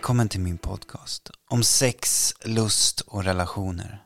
Välkommen till min podcast om sex, lust och relationer.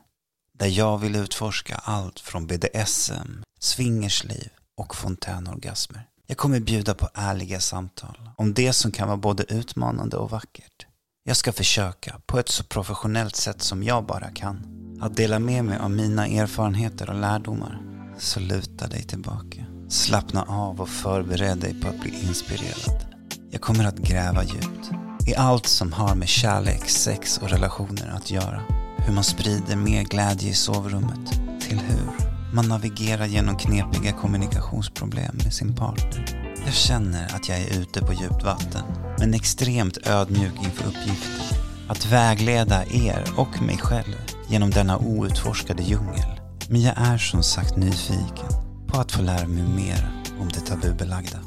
Där jag vill utforska allt från BDSM, swingersliv och fontänorgasmer. Jag kommer bjuda på ärliga samtal om det som kan vara både utmanande och vackert. Jag ska försöka, på ett så professionellt sätt som jag bara kan, att dela med mig av mina erfarenheter och lärdomar. Så luta dig tillbaka. Slappna av och förbered dig på att bli inspirerad. Jag kommer att gräva djupt i allt som har med kärlek, sex och relationer att göra. Hur man sprider mer glädje i sovrummet till hur man navigerar genom knepiga kommunikationsproblem med sin partner. Jag känner att jag är ute på djupt vatten, men extremt ödmjuk inför uppgiften att vägleda er och mig själv genom denna outforskade djungel. Men jag är som sagt nyfiken på att få lära mig mer om det tabubelagda.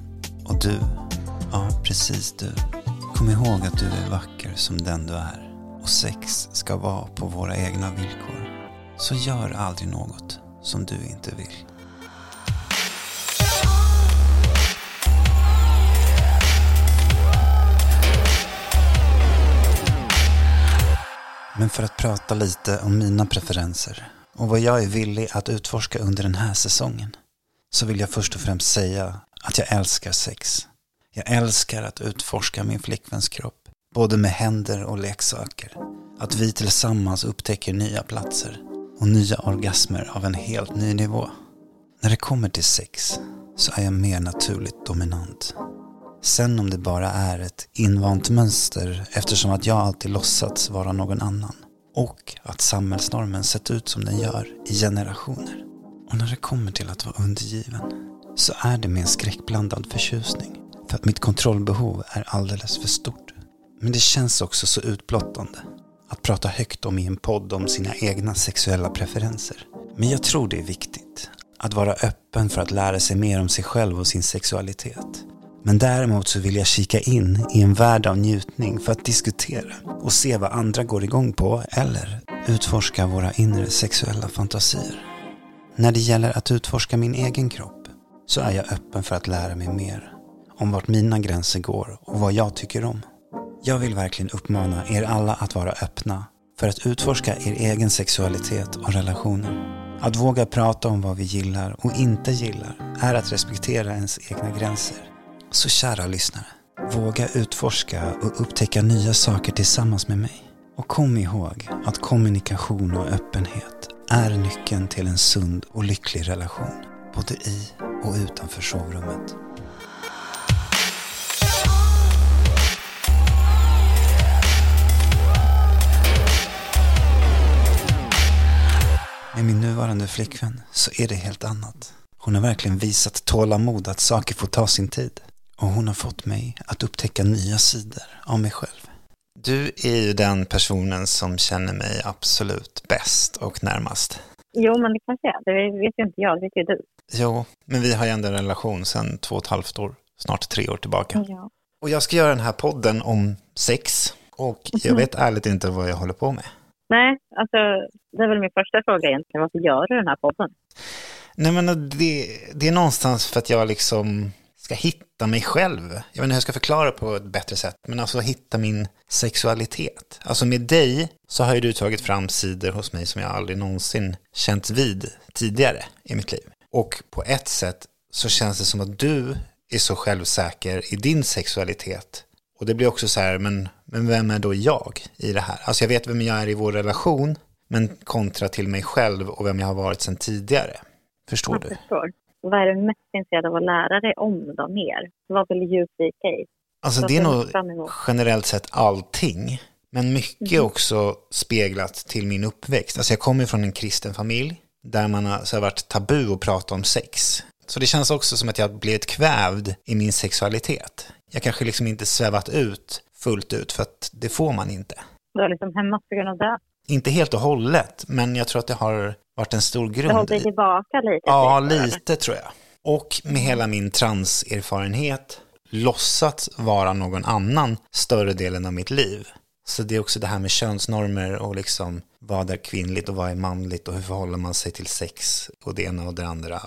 Och du, ja precis du, kom ihåg att du är vacker som den du är. Och sex ska vara på våra egna villkor. Så gör aldrig något som du inte vill. Men för att prata lite om mina preferenser och vad jag är villig att utforska under den här säsongen så vill jag först och främst säga att jag älskar sex. Jag älskar att utforska min flickväns kropp, både med händer och leksaker. Att vi tillsammans upptäcker nya platser och nya orgasmer av en helt ny nivå. När det kommer till sex så är jag mer naturligt dominant. Sen om det bara är ett invant mönster eftersom att jag alltid låtsats vara någon annan och att samhällsnormen sett ut som den gör i generationer. Och när det kommer till att vara undergiven så är det med en skräckblandad förtjusning för att mitt kontrollbehov är alldeles för stort. Men det känns också så utblottande att prata högt om i en podd om sina egna sexuella preferenser. Men jag tror det är viktigt att vara öppen för att lära sig mer om sig själv och sin sexualitet. Men däremot så vill jag kika in i en värld av njutning för att diskutera och se vad andra går igång på eller utforska våra inre sexuella fantasier. När det gäller att utforska min egen kropp så är jag öppen för att lära mig mer om vart mina gränser går och vad jag tycker om. Jag vill verkligen uppmana er alla att vara öppna för att utforska er egen sexualitet och relationer. Att våga prata om vad vi gillar och inte gillar är att respektera ens egna gränser. Så kära lyssnare, våga utforska och upptäcka nya saker tillsammans med mig. Och kom ihåg att kommunikation och öppenhet är nyckeln till en sund och lycklig relation, både i och utanför sovrummet. Med min nuvarande flickvän så är det helt annat. Hon har verkligen visat tålamod att saker får ta sin tid. Och hon har fått mig att upptäcka nya sidor av mig själv. Du är ju den personen som känner mig absolut bäst och närmast. Jo, men det kanske är. Det vet ju inte jag, det vet ju du. Jo, men vi har ju ändå en relation sedan två och ett halvt år, snart tre år tillbaka. Ja. Och jag ska göra den här podden om sex och jag vet ärligt inte vad jag håller på med. Nej, alltså det är väl min första fråga egentligen. Varför gör du den här podden? Nej men det, det är någonstans för att jag liksom ska hitta mig själv. Jag vet inte hur jag ska förklara på ett bättre sätt, men alltså hitta min sexualitet. Alltså med dig så har ju du tagit fram sidor hos mig som jag aldrig någonsin känt vid tidigare i mitt liv. Och på ett sätt så känns det som att du är så självsäker i din sexualitet. Och det blir också så här, men, men vem är då jag i det här? Alltså jag vet vem jag är i vår relation, men kontra till mig själv och vem jag har varit sedan tidigare. Förstår Jag du? förstår. Vad är du mest intresserad av att lära dig om då mer? Vad vill du djupdyka i? Alltså Vad det är nog generellt sett allting. Men mycket också speglat till min uppväxt. Alltså jag kommer från en kristen familj där man har så har varit tabu att prata om sex. Så det känns också som att jag blivit kvävd i min sexualitet. Jag kanske liksom inte svävat ut fullt ut för att det får man inte. Du har liksom hämmat på grund av det. Inte helt och hållet, men jag tror att det har varit en stor Du har hållit grund. dig tillbaka lite. Ja, lite tror jag. Och med hela min transerfarenhet låtsats vara någon annan större delen av mitt liv. Så det är också det här med könsnormer och liksom vad är kvinnligt och vad är manligt och hur förhåller man sig till sex och det ena och det andra.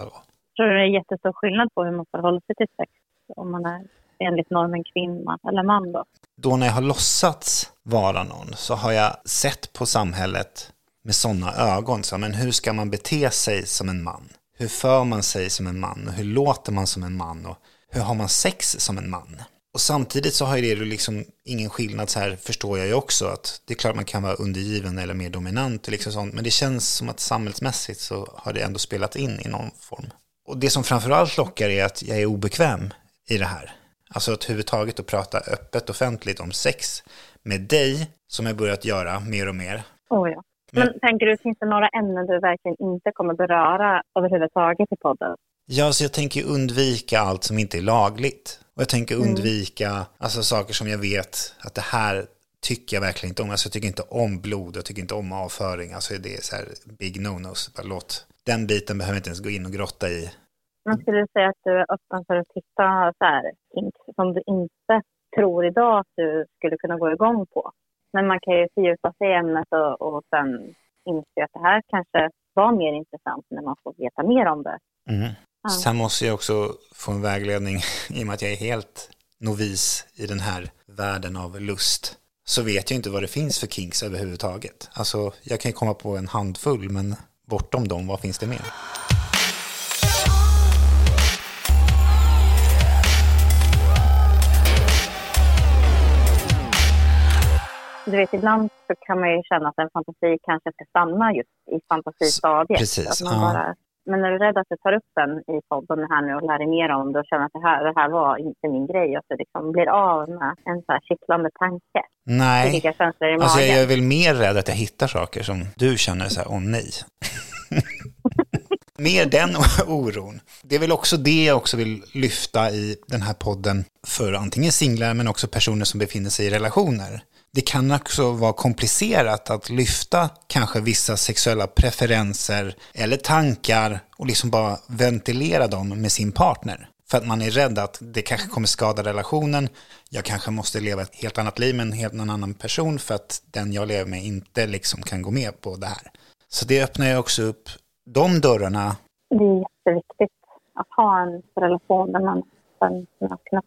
Tror det är jättestor skillnad på hur man förhåller sig till sex om man är enligt normen kvinna eller man då. Då när jag har låtsats vara någon så har jag sett på samhället med sådana ögon. Så, men hur ska man bete sig som en man? Hur för man sig som en man? Och hur låter man som en man? Och hur har man sex som en man? Och samtidigt så har det liksom ingen skillnad så här förstår jag ju också att det är klart man kan vara undergiven eller mer dominant och liksom sånt, men det känns som att samhällsmässigt så har det ändå spelat in i någon form. Och det som framförallt lockar är att jag är obekväm i det här. Alltså att överhuvudtaget att prata öppet offentligt om sex med dig som jag börjat göra mer och mer. Oh ja. Men, men tänker du, finns det några ämnen du verkligen inte kommer beröra överhuvudtaget i podden? Ja, så jag tänker undvika allt som inte är lagligt. Och jag tänker mm. undvika mm. alltså, saker som jag vet att det här tycker jag verkligen inte om. Alltså, jag tycker inte om blod, jag tycker inte om avföring. Alltså det är så här big no-nos. Låt den biten behöver jag inte ens gå in och grotta i. Men skulle du säga att du är öppen för att titta så här, som du inte tror idag att du skulle kunna gå igång på? Men man kan ju fördjupa sig i ämnet och, och sen inse att det här kanske var mer intressant när man får veta mer om det. Mm. Ja. Sen måste jag också få en vägledning i och med att jag är helt novis i den här världen av lust. Så vet jag inte vad det finns för kinks överhuvudtaget. Alltså, jag kan ju komma på en handfull, men bortom dem, vad finns det mer? Du vet, ibland så kan man ju känna att en fantasi kanske ska stanna just i fantasistadiet. Precis, att man ja. bara men är du rädd att du tar upp den i podden här nu och lär dig mer om det och känner att det här, det här var inte min grej och så liksom blir av med en så här kittlande tanke? Nej, Vilka känslor i alltså jag är väl mer rädd att jag hittar saker som du känner så här, åh nej. mer den oron. Det är väl också det jag också vill lyfta i den här podden för antingen singlar men också personer som befinner sig i relationer det kan också vara komplicerat att lyfta kanske vissa sexuella preferenser eller tankar och liksom bara ventilera dem med sin partner. För att man är rädd att det kanske kommer skada relationen. Jag kanske måste leva ett helt annat liv med en helt annan person för att den jag lever med inte liksom kan gå med på det här. Så det öppnar ju också upp de dörrarna. Det är jätteviktigt att ha en relation där man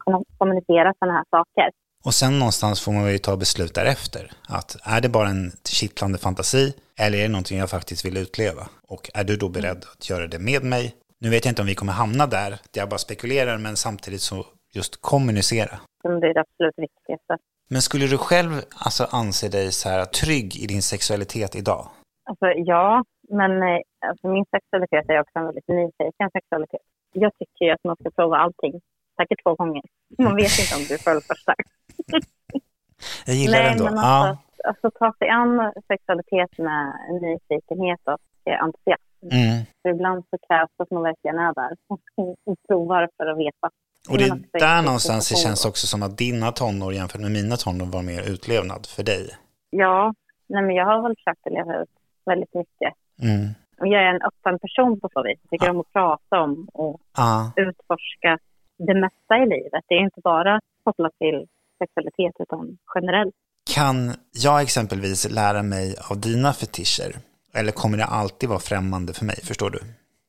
kan kommunicera sådana här saker. Och sen någonstans får man ju ta beslut därefter. Att är det bara en kittlande fantasi eller är det någonting jag faktiskt vill utleva? Och är du då beredd att göra det med mig? Nu vet jag inte om vi kommer hamna där, det jag bara spekulerar, men samtidigt så just kommunicera. Det är det absolut viktigaste. Men skulle du själv alltså anse dig så här trygg i din sexualitet idag? Alltså ja, men eh, alltså, min sexualitet är också en väldigt nyfiken sexualitet. Jag tycker ju att man ska prova allting, säkert två gånger. Man vet inte om du föll första. Jag gillar Nej, den då. Men alltså, ja. alltså, ta sig an sexualitet med nyfikenhet och entusiasm. Mm. För ibland så krävs det att man verkligen är där och provar för att veta. Och det är där någonstans det känns också som att dina tonår jämfört med mina tonår var mer utlevnad för dig. Ja, nej men jag har väl försökt att leva ut väldigt mycket. Mm. Och jag är en öppen person på så vis. Jag tycker ah. om att prata om och ah. utforska det mesta i livet. Det är inte bara kopplat till sexualitet utan generellt. Kan jag exempelvis lära mig av dina fetischer? Eller kommer det alltid vara främmande för mig? Förstår du?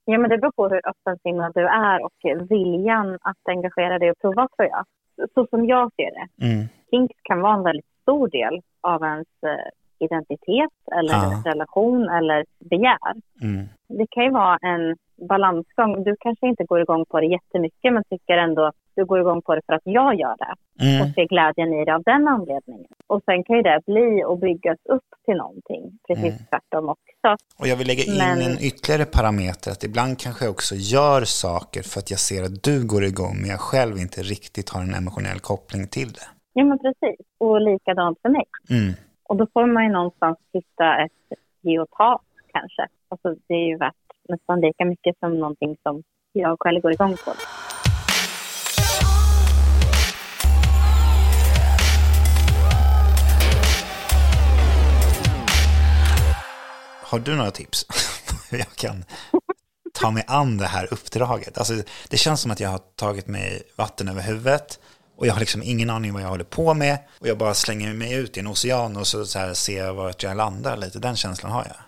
Ja, men det beror på hur öppensinnad du är och viljan att engagera dig och prova, tror jag. Så som jag ser det. Mm. Kinks kan vara en väldigt stor del av ens eh, identitet eller ja. relation eller begär. Mm. Det kan ju vara en balansgång. Du kanske inte går igång på det jättemycket men tycker ändå att du går igång på det för att jag gör det mm. och ser glädjen i det av den anledningen. Och sen kan ju det bli och byggas upp till någonting, precis mm. tvärtom också. Och jag vill lägga in men... en ytterligare parameter, att ibland kanske jag också gör saker för att jag ser att du går igång, men jag själv inte riktigt har en emotionell koppling till det. Ja, men precis. Och likadant för mig. Mm. Och då får man ju någonstans hitta ett ge och ta, kanske. Alltså, det är ju värt nästan lika mycket som någonting som jag själv går igång på. Har du några tips jag kan ta mig an det här uppdraget? Alltså, det känns som att jag har tagit mig vatten över huvudet och jag har liksom ingen aning vad jag håller på med och jag bara slänger mig ut i en ocean och så, så här ser jag vart jag landar lite. Den känslan har jag.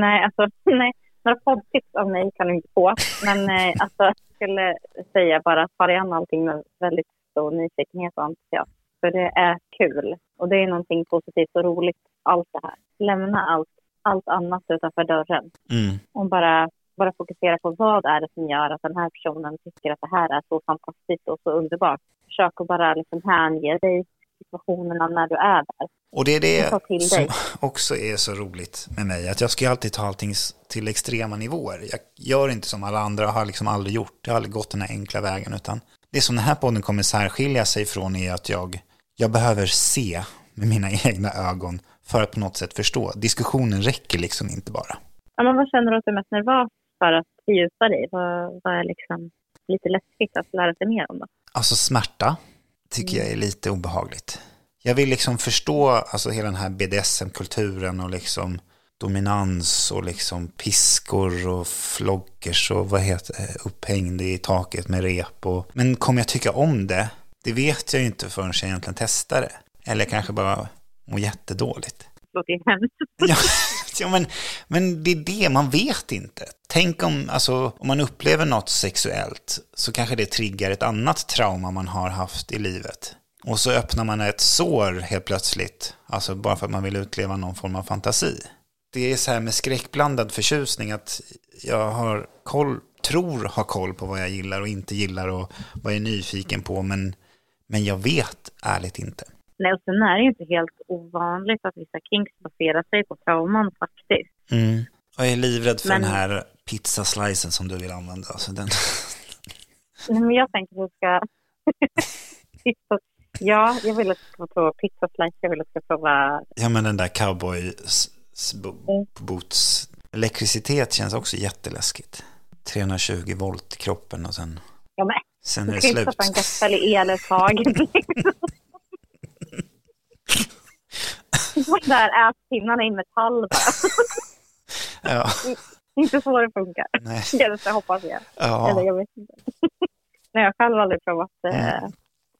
Nej, alltså nej. Några poddtips av mig kan du inte få. Men eh, alltså, jag skulle säga bara att ta an allting med väldigt och nyfikenhet och entusiasm. För det är kul och det är någonting positivt och roligt, allt det här. Lämna allt, allt annat utanför dörren mm. och bara, bara fokusera på vad är det som gör att den här personen tycker att det här är så fantastiskt och så underbart. Försök att bara liksom hänge dig situationerna när du är där. Och det är det som också är så roligt med mig, att jag ska alltid ta allting till extrema nivåer. Jag gör inte som alla andra, har liksom aldrig gjort. Jag har aldrig gått den här enkla vägen, utan det som den här podden kommer särskilja sig från är att jag, jag behöver se med mina egna ögon för att på något sätt förstå. Diskussionen räcker liksom inte bara. Ja, men vad känner du att du är mest nervös för att fördjupa dig? Vad, vad är liksom lite läskigt att lära sig mer om? Då? Alltså smärta tycker jag är lite obehagligt. Jag vill liksom förstå alltså hela den här BDSM-kulturen och liksom dominans och liksom piskor och floggers och vad heter upphängd i taket med rep och... Men kommer jag tycka om det? Det vet jag ju inte förrän jag egentligen testar det. Eller kanske bara mår jättedåligt. Det låter ju hemskt. Ja, ja men, men det är det, man vet inte. Tänk om, alltså, om man upplever något sexuellt så kanske det triggar ett annat trauma man har haft i livet. Och så öppnar man ett sår helt plötsligt, alltså bara för att man vill utleva någon form av fantasi. Det är så här med skräckblandad förtjusning att jag har koll, tror ha koll på vad jag gillar och inte gillar och vad jag är nyfiken på, men, men jag vet ärligt inte. Nej, och sen är det ju inte helt ovanligt att vissa kinks baserar sig på trauman faktiskt. Mm. Jag är livrädd för men... den här pizzaslicen som du vill använda. Alltså den... Nej, men jag tänker att du ska... ja, jag vill att du ska prova pizzaslice. Jag vill att du ska prova... Ja, men den där cowboy boots. Elektricitet känns också jätteläskigt. 320 volt i kroppen och sen... Ja, men. Sen är det slut. Du kan inte sätta en gaffel i eluttaget. där ätpinnarna i metall ja. Inte så det funkar. Nej. Det hoppas jag. Ja. Eller jag vet inte. Nej, jag själv har aldrig provat eh,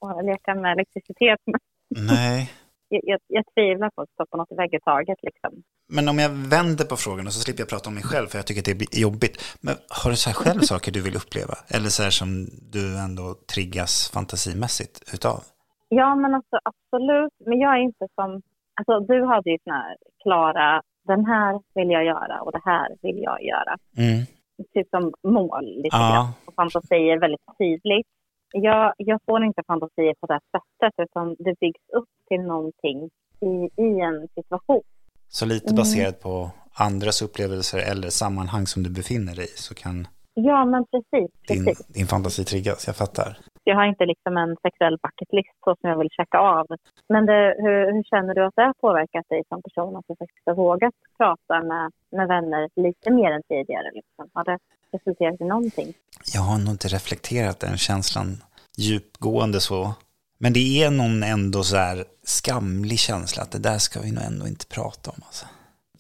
att leka med elektricitet. Nej. Jag, jag, jag tvivlar på att stoppa något i vägguttaget liksom. Men om jag vänder på frågan och så slipper jag prata om mig själv för jag tycker att det är jobbigt. Men har du så här själv saker du vill uppleva? Eller så här som du ändå triggas fantasimässigt utav? Ja, men alltså absolut. Men jag är inte som... Alltså du hade ju såna här klara, den här vill jag göra och det här vill jag göra. Mm. Typ som mål lite ja. grann. Och fantasier väldigt tydligt. Jag, jag får inte fantasier på det sättet utan det byggs upp till någonting i, i en situation. Så lite baserat mm. på andras upplevelser eller sammanhang som du befinner dig i så kan Ja, men precis. Din, precis. din fantasi triggas, jag fattar. Jag har inte liksom en sexuell bucketlist så som jag vill checka av. Men det, hur, hur, känner du att det har påverkat dig som person att du faktiskt har vågat prata med, med vänner lite mer än tidigare? Liksom? Har det resulterat i någonting? Jag har nog inte reflekterat den känslan djupgående så. Men det är någon ändå så här skamlig känsla att det där ska vi nog ändå inte prata om. Alltså.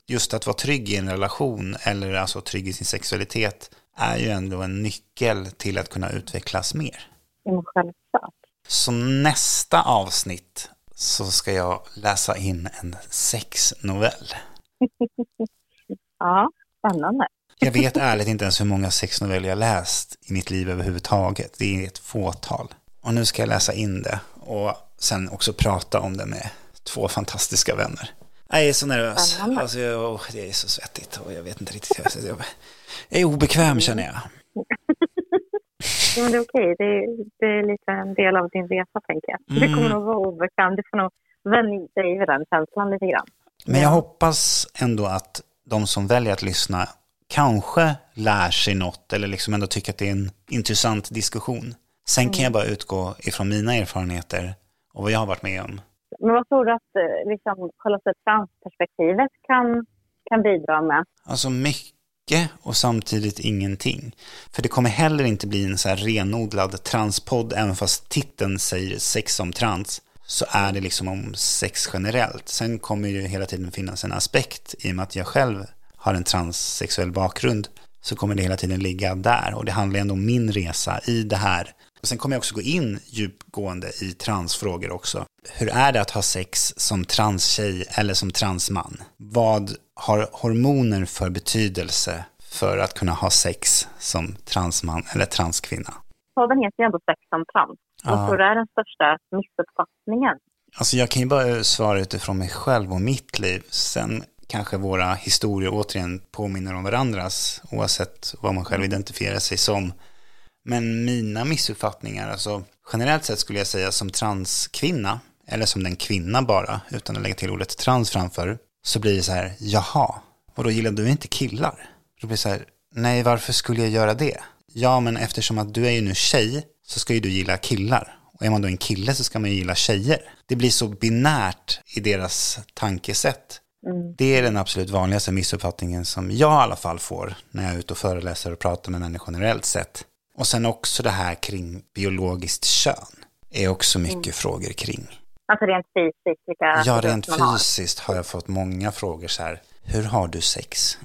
Just att vara trygg i en relation eller alltså trygg i sin sexualitet är ju ändå en nyckel till att kunna utvecklas mer. Ja, självklart. Så nästa avsnitt så ska jag läsa in en sexnovell. ja, spännande. Jag vet ärligt inte ens hur många sexnoveller jag läst i mitt liv överhuvudtaget. Det är ett fåtal. Och nu ska jag läsa in det och sen också prata om det med två fantastiska vänner. Jag är så nervös. Alltså, jag, det är så svettigt och jag vet inte riktigt. Jag, jag är obekväm känner jag. ja, men det är okej. Det är, det är lite en del av din resa tänker jag. Mm. Du kommer nog vara obekväm. Du får nog vänja dig vid den känslan lite grann. Men jag hoppas ändå att de som väljer att lyssna kanske lär sig något eller liksom ändå tycker att det är en intressant diskussion. Sen kan jag mm. bara utgå ifrån mina erfarenheter och vad jag har varit med om. Men vad tror du att eh, liksom, själva transperspektivet kan, kan bidra med? Alltså mycket mycket och samtidigt ingenting. För det kommer heller inte bli en så här renodlad transpodd, även fast titeln säger sex om trans, så är det liksom om sex generellt. Sen kommer ju hela tiden finnas en aspekt, i och med att jag själv har en transsexuell bakgrund, så kommer det hela tiden ligga där. Och det handlar ändå om min resa i det här. Och sen kommer jag också gå in djupgående i transfrågor också. Hur är det att ha sex som transtjej eller som transman? Vad har hormoner för betydelse för att kunna ha sex som transman eller transkvinna? Podden heter ju ändå Sex som trans. Ja. Vad tror du är den största missuppfattningen? Alltså jag kan ju bara svara utifrån mig själv och mitt liv. Sen kanske våra historier återigen påminner om varandras, oavsett vad man själv identifierar sig som. Men mina missuppfattningar, alltså generellt sett skulle jag säga som transkvinna, eller som den kvinna bara, utan att lägga till ordet trans framför, så blir det så här, jaha, och då gillar du inte killar? Då blir det så här, nej varför skulle jag göra det? Ja, men eftersom att du är ju nu tjej så ska ju du gilla killar. Och är man då en kille så ska man ju gilla tjejer. Det blir så binärt i deras tankesätt. Mm. Det är den absolut vanligaste missuppfattningen som jag i alla fall får när jag är ute och föreläser och pratar med människor generellt sett. Och sen också det här kring biologiskt kön är också mycket mm. frågor kring. Alltså rent fysiskt? Vilka ja, rent fysiskt har. har jag fått många frågor så här. Hur har du sex?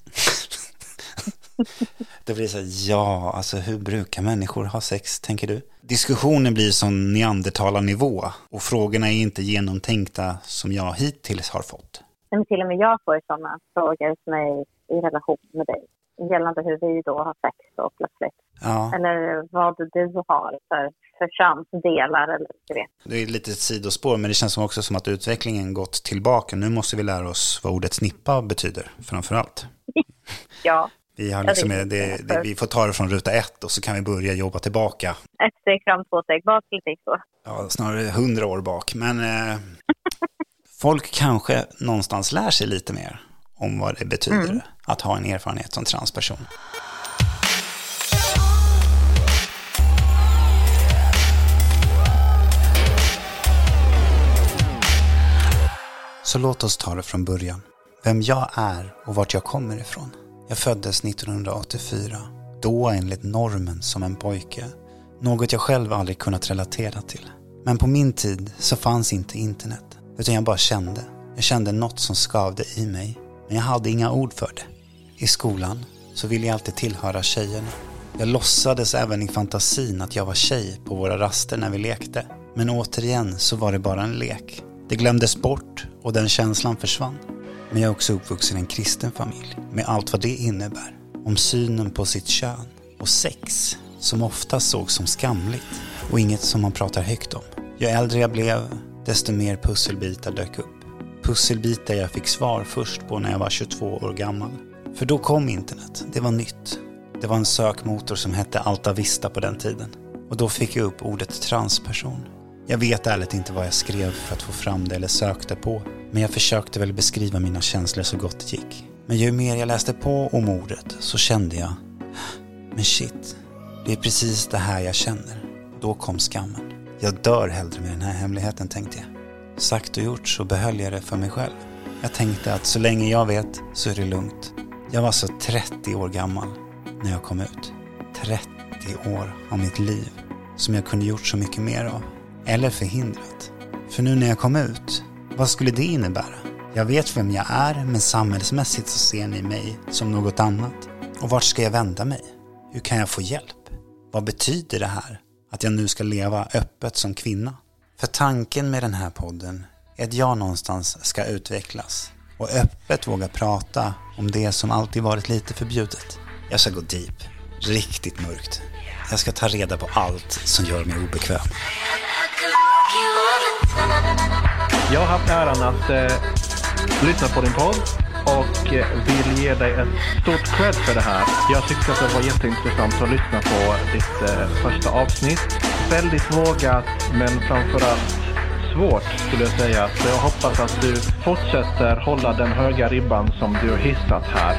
det blir så här, ja, alltså hur brukar människor ha sex, tänker du? Diskussionen blir som neandertalarnivå och frågorna är inte genomtänkta som jag hittills har fått. Men till och med jag får sådana frågor som är i relation med dig gällande hur vi då har sex då plötsligt. Ja. Eller vad du har för, för könsdelar eller du vet. Det är lite ett sidospår men det känns också som att utvecklingen gått tillbaka. Nu måste vi lära oss vad ordet snippa betyder framför allt. ja. Vi, har liksom, det, det, det, vi får ta det från ruta ett och så kan vi börja jobba tillbaka. Ett steg fram, två steg bak, lite så. Ja, snarare hundra år bak. Men eh, folk kanske någonstans lär sig lite mer om vad det betyder mm. att ha en erfarenhet som transperson. Så låt oss ta det från början. Vem jag är och vart jag kommer ifrån. Jag föddes 1984, då enligt normen som en pojke. Något jag själv aldrig kunnat relatera till. Men på min tid så fanns inte internet, utan jag bara kände. Jag kände något som skavde i mig, men jag hade inga ord för det. I skolan så ville jag alltid tillhöra tjejerna. Jag låtsades även i fantasin att jag var tjej på våra raster när vi lekte. Men återigen så var det bara en lek. Det glömdes bort och den känslan försvann. Men jag är också uppvuxen i en kristen familj med allt vad det innebär. Om synen på sitt kön och sex som ofta sågs som skamligt och inget som man pratar högt om. Ju äldre jag blev, desto mer pusselbitar dök upp. Pusselbitar jag fick svar först på när jag var 22 år gammal. För då kom internet, det var nytt. Det var en sökmotor som hette Alta Vista på den tiden. Och då fick jag upp ordet transperson. Jag vet ärligt inte vad jag skrev för att få fram det eller sökte på. Men jag försökte väl beskriva mina känslor så gott det gick. Men ju mer jag läste på om ordet så kände jag, men shit, det är precis det här jag känner. Då kom skammen. Jag dör hellre med den här hemligheten tänkte jag. Sagt och gjort så behöll jag det för mig själv. Jag tänkte att så länge jag vet så är det lugnt. Jag var så 30 år gammal när jag kom ut. 30 år av mitt liv som jag kunde gjort så mycket mer av. Eller förhindrat. För nu när jag kom ut, vad skulle det innebära? Jag vet vem jag är, men samhällsmässigt så ser ni mig som något annat. Och vart ska jag vända mig? Hur kan jag få hjälp? Vad betyder det här? Att jag nu ska leva öppet som kvinna? För tanken med den här podden är att jag någonstans ska utvecklas och öppet våga prata om det som alltid varit lite förbjudet. Jag ska gå deep, riktigt mörkt. Jag ska ta reda på allt som gör mig obekväm. Jag har haft äran att eh, lyssna på din podd och eh, vill ge dig ett stort cred för det här. Jag tyckte att det var jätteintressant att lyssna på ditt eh, första avsnitt. Väldigt vågat men framförallt svårt skulle jag säga. Så jag hoppas att du fortsätter hålla den höga ribban som du har hissat här.